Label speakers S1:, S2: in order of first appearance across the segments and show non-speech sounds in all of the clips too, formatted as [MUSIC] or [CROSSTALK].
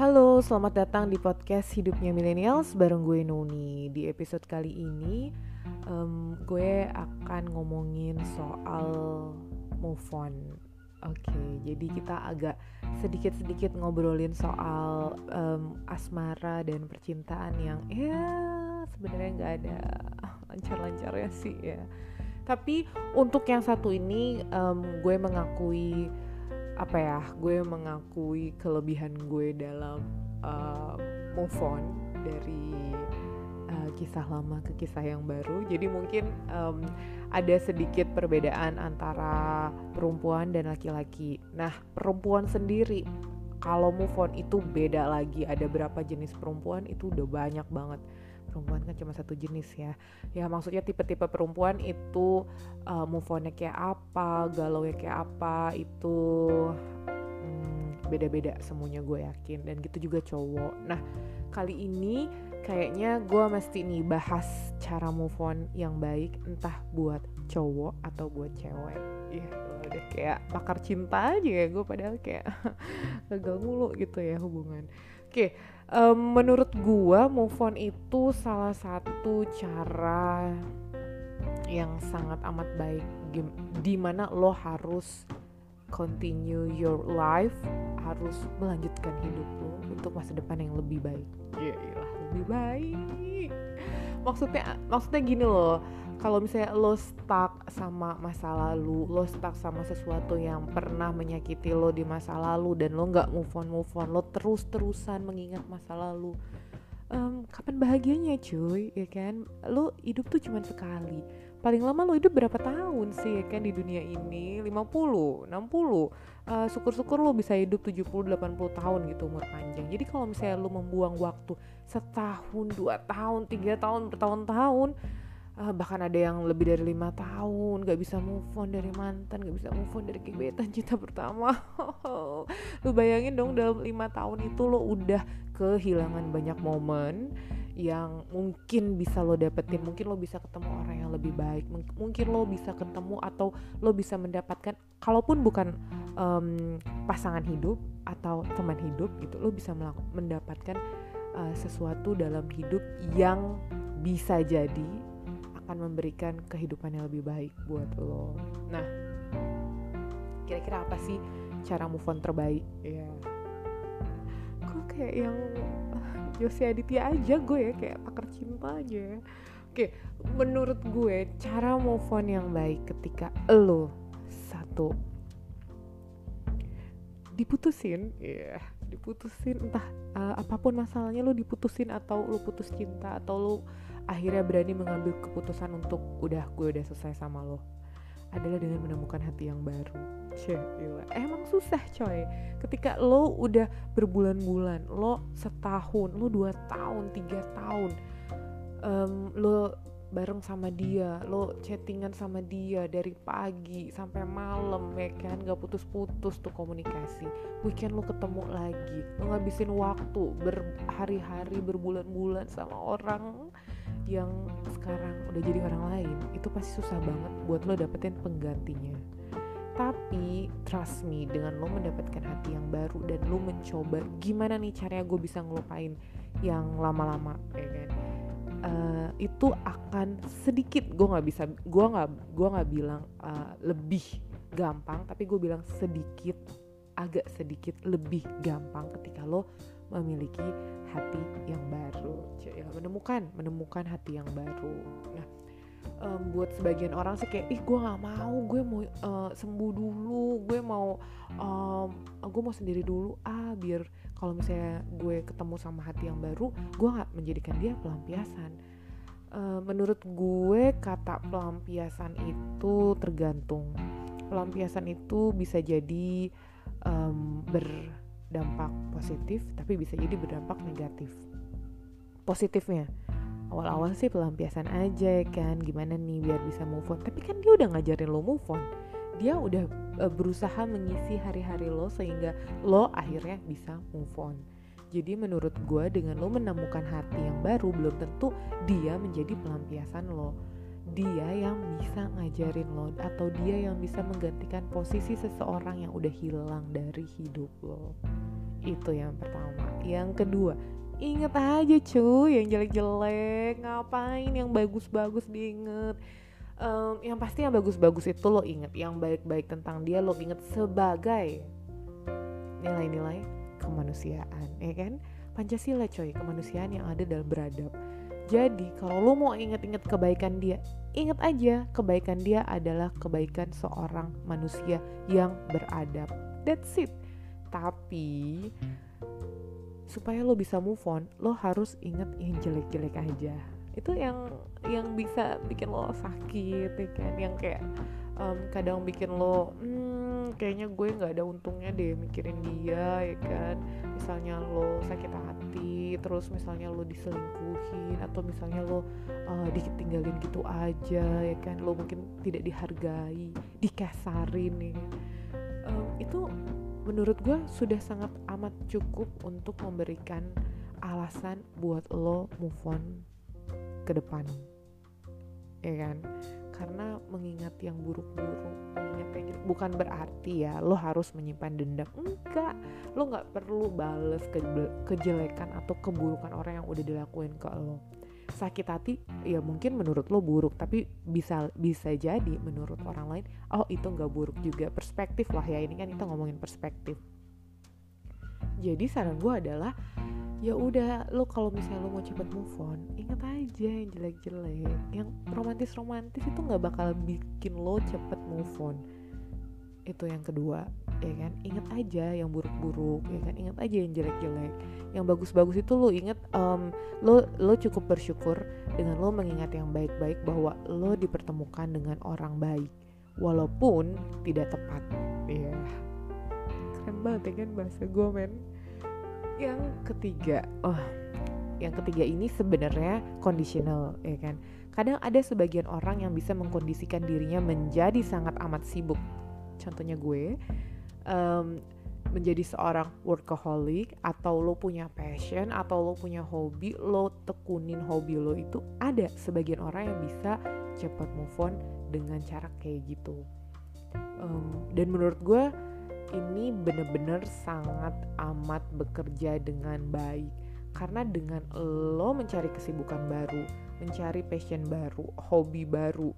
S1: Halo, selamat datang di podcast Hidupnya Millennials bareng gue Noni. Di episode kali ini um, gue akan ngomongin soal move on. Oke, okay, jadi kita agak sedikit-sedikit ngobrolin soal um, asmara dan percintaan yang ya sebenarnya nggak ada lancar-lancarnya sih ya. Tapi untuk yang satu ini um, gue mengakui apa ya gue mengakui kelebihan gue dalam uh, move on dari uh, kisah lama ke kisah yang baru. Jadi mungkin um, ada sedikit perbedaan antara perempuan dan laki-laki. Nah perempuan sendiri kalau move on itu beda lagi ada berapa jenis perempuan itu udah banyak banget perempuan kan cuma satu jenis ya. Ya maksudnya tipe-tipe perempuan itu uh, move onnya kayak apa galau ya kayak apa itu hmm, beda-beda semuanya gue yakin dan gitu juga cowok. Nah kali ini kayaknya gue mesti nih bahas cara move on yang baik entah buat cowok atau buat cewek. Iya udah kayak pakar cinta aja ya gue padahal kayak [LAUGHS] gagal mulu gitu ya hubungan. Oke um, menurut gua move on itu salah satu cara yang sangat amat baik di mana lo harus continue your life harus melanjutkan hidup lo untuk masa depan yang lebih baik. Ya iyalah lebih baik. Maksudnya maksudnya gini loh kalau misalnya lo stuck sama masa lalu, lo stuck sama sesuatu yang pernah menyakiti lo di masa lalu dan lo nggak move on move on, lo terus terusan mengingat masa lalu, um, kapan bahagianya cuy, ya kan? Lo hidup tuh cuma sekali. Paling lama lo hidup berapa tahun sih ya kan di dunia ini? 50, 60. Uh, syukur-syukur lo bisa hidup 70, 80 tahun gitu umur panjang. Jadi kalau misalnya lo membuang waktu setahun, dua tahun, tiga tahun, bertahun-tahun, uh, bahkan ada yang lebih dari lima tahun gak bisa move on dari mantan gak bisa move on dari gebetan cinta pertama. [LAUGHS] Lu bayangin dong dalam lima tahun itu lo udah kehilangan banyak momen yang mungkin bisa lo dapetin. Mungkin lo bisa ketemu orang yang lebih baik. Mungkin lo bisa ketemu atau lo bisa mendapatkan kalaupun bukan um, pasangan hidup atau teman hidup gitu lo bisa mendapatkan uh, sesuatu dalam hidup yang bisa jadi akan memberikan kehidupan yang lebih baik buat lo. Nah, kira-kira apa sih cara move on terbaik? Ya, gue kayak yang [LAUGHS] Yosi Aditya aja gue ya kayak pakar cinta aja. Oke, menurut gue cara move on yang baik ketika lo satu diputusin, ya yeah, diputusin entah uh, apa pun masalahnya lo diputusin atau lo putus cinta atau lo akhirnya berani mengambil keputusan untuk udah gue udah selesai sama lo. Adalah dengan menemukan hati yang baru. Cila. emang susah coy. Ketika lo udah berbulan-bulan lo setahun lo dua tahun tiga tahun um, lo bareng sama dia lo chattingan sama dia dari pagi sampai malam ya kan? Gak putus-putus tuh komunikasi. Weekend lo ketemu lagi. Lo ngabisin waktu berhari-hari berbulan-bulan sama orang yang sekarang udah jadi orang lain itu pasti susah banget buat lo dapetin penggantinya. Tapi trust me dengan lo mendapatkan hati yang baru dan lo mencoba gimana nih caranya gue bisa ngelupain yang lama-lama ya kan? Uh, itu akan sedikit gue nggak bisa gue nggak gue nggak bilang uh, lebih gampang tapi gue bilang sedikit agak sedikit lebih gampang ketika lo memiliki hati yang baru. Ya menemukan menemukan hati yang baru. Nah um, buat sebagian orang sih kayak ih gue nggak mau gue mau uh, sembuh dulu gue mau um, gue mau sendiri dulu ah biar kalau misalnya gue ketemu sama hati yang baru gue nggak menjadikan dia pelampiasan. Uh, menurut gue kata pelampiasan itu tergantung. Pelampiasan itu bisa jadi um, ber dampak positif tapi bisa jadi berdampak negatif. Positifnya awal-awal sih pelampiasan aja kan gimana nih biar bisa move on. Tapi kan dia udah ngajarin lo move on. Dia udah uh, berusaha mengisi hari-hari lo sehingga lo akhirnya bisa move on. Jadi menurut gue dengan lo menemukan hati yang baru belum tentu dia menjadi pelampiasan lo dia yang bisa ngajarin lo atau dia yang bisa menggantikan posisi seseorang yang udah hilang dari hidup lo. Itu yang pertama. Yang kedua inget aja cuy yang jelek-jelek ngapain yang bagus-bagus diinget. Um, yang pasti yang bagus-bagus itu lo inget yang baik-baik tentang dia lo inget sebagai nilai-nilai kemanusiaan ya kan? Pancasila coy kemanusiaan yang ada dalam beradab jadi kalau lo mau inget-inget kebaikan dia inget aja kebaikan dia adalah kebaikan seorang manusia yang beradab. That's it. Tapi supaya lo bisa move on lo harus inget yang jelek-jelek aja. Itu yang yang bisa bikin lo sakit ya kan? Yang kayak um, kadang bikin lo hmm, kayaknya gue nggak ada untungnya deh mikirin dia ya kan? Misalnya lo sakit hati terus misalnya lo diselingkuhin atau misalnya lo uh, ditinggalin gitu aja ya kan? Lo mungkin tidak dihargai dikasarin nih ya. um, itu menurut gue sudah sangat amat cukup untuk memberikan alasan buat lo move on ke depan. Ya kan karena mengingat yang buruk-buruk mengingat yang gitu. Bukan berarti ya lo harus menyimpan dendam enggak. Lo nggak perlu bales ke kejelekan atau keburukan orang yang udah dilakuin ke lo. Sakit hati ya mungkin menurut lo buruk tapi bisa bisa jadi menurut orang lain oh itu nggak buruk juga. Perspektif lah ya ini kan kita ngomongin perspektif. Jadi saran gue adalah ya udah lo kalau misalnya lo mau cepet move on inget aja yang jelek-jelek. Yang romantis-romantis itu nggak bakal bikin lo cepet move on. Itu yang kedua ya kan? Inget aja yang buruk-buruk ya kan? Inget aja yang jelek-jelek. Yang bagus-bagus itu lo inget um, lo lo cukup bersyukur dengan lo mengingat yang baik-baik bahwa lo dipertemukan dengan orang baik walaupun tidak tepat. Ya yeah. keren banget ya kan bahasa gue men yang ketiga oh yang ketiga ini sebenarnya conditional ya kan? Kadang ada sebagian orang yang bisa mengkondisikan dirinya menjadi sangat amat sibuk. Contohnya gue um, menjadi seorang workaholic atau lo punya passion atau lo punya hobi lo tekunin hobi lo itu ada sebagian orang yang bisa cepat move on dengan cara kayak gitu. Um, dan menurut gue ini bener-bener sangat amat bekerja dengan baik. Karena dengan lo mencari kesibukan baru mencari passion baru hobi baru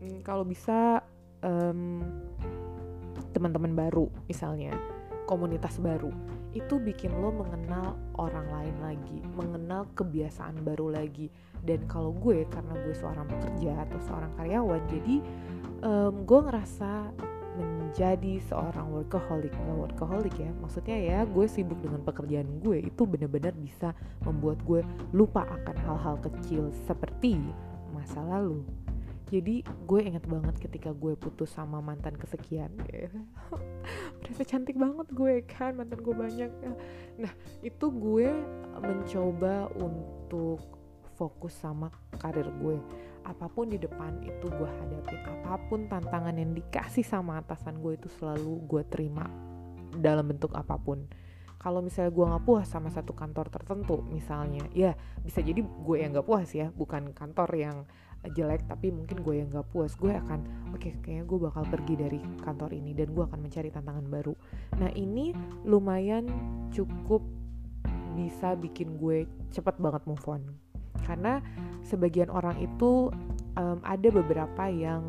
S1: hmm, kalau bisa um, teman-teman baru misalnya komunitas baru itu bikin lo mengenal orang lain lagi mengenal kebiasaan baru lagi. Dan kalau gue karena gue seorang pekerja atau seorang karyawan jadi um, gue ngerasa menjadi seorang workaholic nggak workaholic ya. Maksudnya ya gue sibuk dengan pekerjaan gue itu benar-benar bisa membuat gue lupa akan hal-hal kecil seperti masa lalu. Jadi gue inget banget ketika gue putus sama mantan kesekian. [LAUGHS] Berasa cantik banget gue kan? Mantan gue banyak. Nah itu gue mencoba untuk fokus sama karir gue apa pun di depan itu gue hadapin apa pun tantangan yang dikasih sama atasan gue itu selalu gue terima dalam bentuk apa pun. Kalau misalnya gue nggak puas sama satu kantor tertentu misalnya ya bisa jadi gue yang nggak puas ya bukan kantor yang jelek tapi mungkin gue yang gak puas. Gue akan oke okay, kayaknya gue bakal pergi dari kantor ini dan gue akan mencari tantangan baru. Nah ini lumayan cukup bisa bikin gue cepet banget move on karena sebagian orang itu um, ada beberapa yang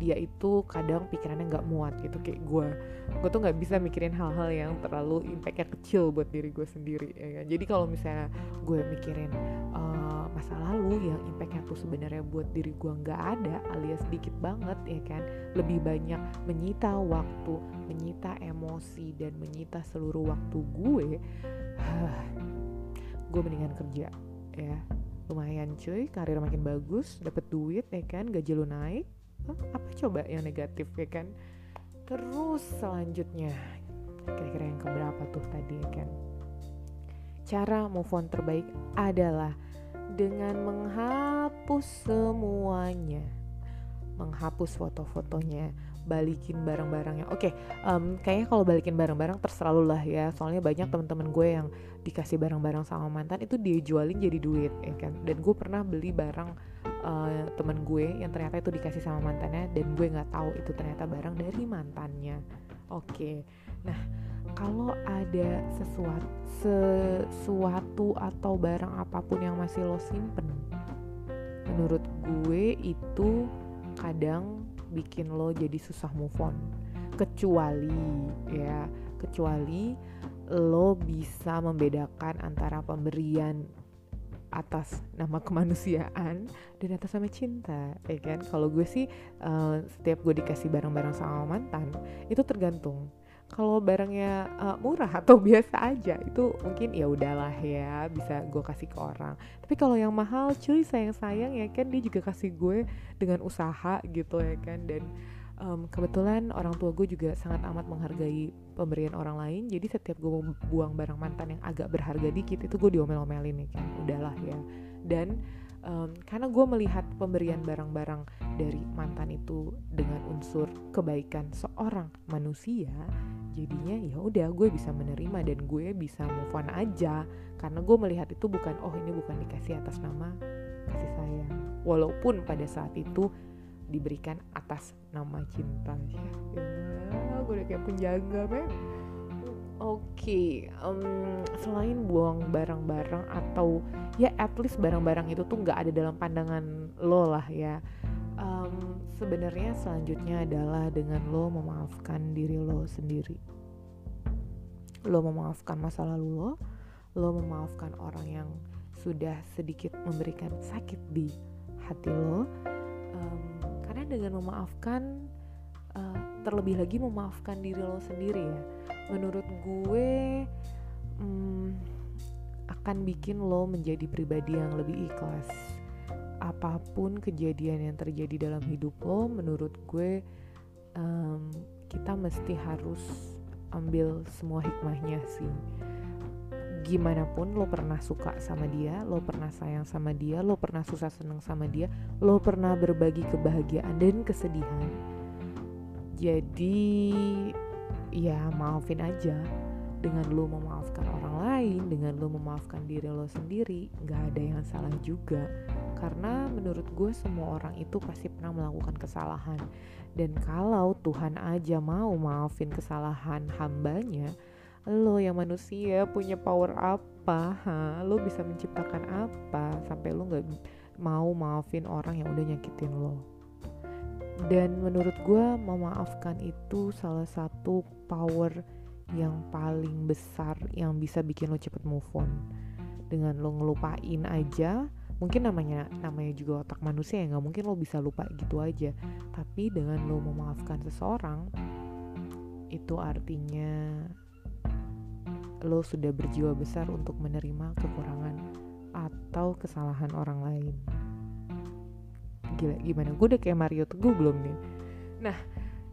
S1: dia itu kadang pikirannya nggak muat gitu kayak gue gue tuh nggak bisa mikirin hal-hal yang terlalu impactnya kecil buat diri gue sendiri ya kan? Jadi kalau misalnya gue mikirin uh, masa lalu yang impactnya tuh sebenarnya buat diri gue nggak ada alias sedikit banget ya kan? Lebih banyak menyita waktu menyita emosi dan menyita seluruh waktu gue [SIGHS] gue mendingan kerja ya lumayan cuy. Karir makin bagus dapat duit ya kan? Gaji lu naik. Apa coba yang negatif ya kan? Terus selanjutnya kira-kira yang keberapa tuh tadi ya kan? Cara move on terbaik adalah dengan menghapus semuanya. Menghapus foto-fotonya balikin barang-barangnya. Oke okay, um, kayaknya kalau balikin barang-barang terserah lu lah ya. Soalnya banyak teman-teman gue yang dikasih barang-barang sama mantan itu dia jualin jadi duit ya kan? Dan gue pernah beli barang uh, temen gue yang ternyata itu dikasih sama mantannya dan gue nggak tahu itu ternyata barang dari mantannya. Oke okay. nah kalau ada sesuatu sesuatu atau barang apa pun yang masih lo simpen menurut gue itu kadang bikin lo jadi susah move on. Kecuali ya kecuali lo bisa membedakan antara pemberian atas nama kemanusiaan dan atas nama cinta ya kan? Kalau gue sih uh, setiap gue dikasih barang-barang sama mantan itu tergantung kalau barangnya uh, murah atau [LAUGHS] biasa aja itu mungkin ya udahlah ya bisa gue kasih ke orang. Tapi kalau yang mahal cuy sayang sayang ya kan dia juga kasih gue dengan usaha gitu ya kan. Dan um, kebetulan orang tua gue juga sangat amat menghargai pemberian orang lain. Jadi setiap gue buang barang mantan yang agak berharga dikit itu gue diomel-omelin ya kan udahlah ya. Dan um, karena gue melihat pemberian barang-barang dari mantan itu dengan unsur kebaikan seorang manusia jadinya ya udah gue bisa menerima dan gue bisa move on aja. Karena gue melihat itu bukan oh ini bukan dikasih atas nama kasih sayang. Walaupun pada saat itu diberikan atas nama cinta. Ya, gue udah kayak penjaga men oke okay, um, selain buang barang-barang atau ya at least barang-barang itu tuh nggak ada dalam pandangan lo lah ya. Um, sebenarnya selanjutnya adalah dengan lo memaafkan diri lo sendiri. Lo memaafkan masa lalu lo lo memaafkan orang yang sudah sedikit memberikan sakit di hati lo. Um, karena dengan memaafkan uh, terlebih lagi memaafkan diri lo sendiri ya menurut gue um, akan bikin lo menjadi pribadi yang lebih ikhlas apa pun kejadian yang terjadi dalam hidup lo menurut gue um, kita mesti harus ambil semua hikmahnya sih gimana pun lo pernah suka sama dia, lo pernah sayang sama dia, lo pernah susah seneng sama dia, lo pernah berbagi kebahagiaan dan kesedihan. Jadi ya maafin aja. Dengan lo memaafkan orang lain, dengan lo memaafkan diri lo sendiri, nggak ada yang salah juga. Karena menurut gue semua orang itu pasti pernah melakukan kesalahan. Dan kalau Tuhan aja mau maafin kesalahan hambanya lo yang manusia punya power apa ha? lo bisa menciptakan apa sampai lo nggak mau maafin orang yang udah nyakitin lo dan menurut gue memaafkan itu salah satu power yang paling besar yang bisa bikin lo cepet move on. Dengan lo ngelupain aja mungkin namanya namanya juga otak manusia ya nggak mungkin lo bisa lupa gitu aja. Tapi dengan lo memaafkan seseorang itu artinya lo sudah berjiwa besar untuk menerima kekurangan atau kesalahan orang lain gila gimana? Gue udah kayak Mario Teguh belum nih. Nah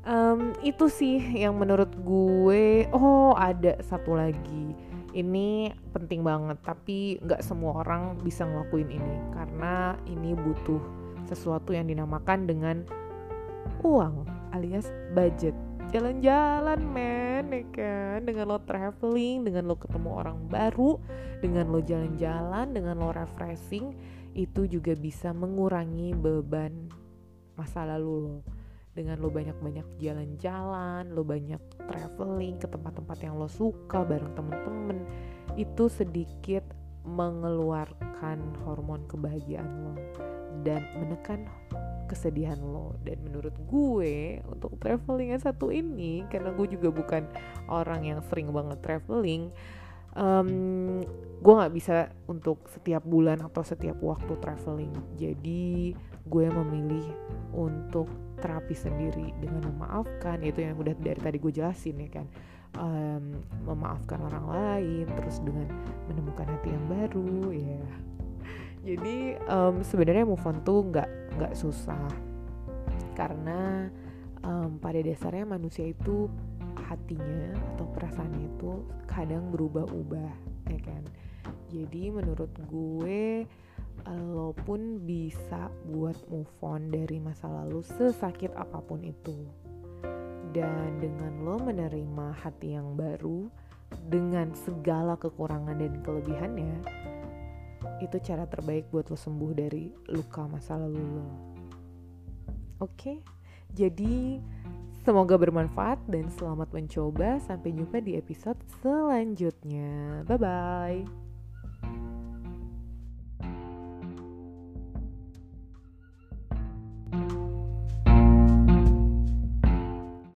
S1: um, itu sih yang menurut gue oh ada satu lagi. Ini penting banget tapi nggak semua orang bisa ngelakuin ini. Karena ini butuh sesuatu yang dinamakan dengan uang alias budget. Jalan-jalan men ya kan? Dengan lo traveling dengan lo ketemu orang baru dengan lo jalan-jalan dengan lo refreshing itu juga bisa mengurangi beban masa lalu lo. Dengan lo banyak-banyak jalan-jalan, lo banyak traveling ke tempat-tempat yang lo suka bareng temen-temen, itu sedikit mengeluarkan hormon kebahagiaan lo dan menekan kesedihan lo. Dan menurut gue untuk traveling yang satu ini karena gue juga bukan orang yang sering banget traveling um, gue nggak bisa untuk setiap bulan atau setiap waktu traveling. Jadi gue memilih untuk terapi sendiri dengan memaafkan itu yang udah dari tadi gue jelasin ya kan? Um, memaafkan orang lain terus dengan menemukan hati yang baru ya. Jadi um, sebenarnya move on tuh nggak nggak susah. Karena um, pada dasarnya manusia itu hatinya atau perasaannya itu kadang berubah-ubah ya kan? Jadi menurut gue lo pun bisa buat move on dari masa lalu sesakit apa pun itu. Dan dengan lo menerima hati yang baru dengan segala kekurangan dan kelebihannya itu cara terbaik buat lo sembuh dari luka masa lalu lo. Oke? Okay? jadi semoga bermanfaat dan selamat mencoba. Sampai jumpa di episode selanjutnya. Bye bye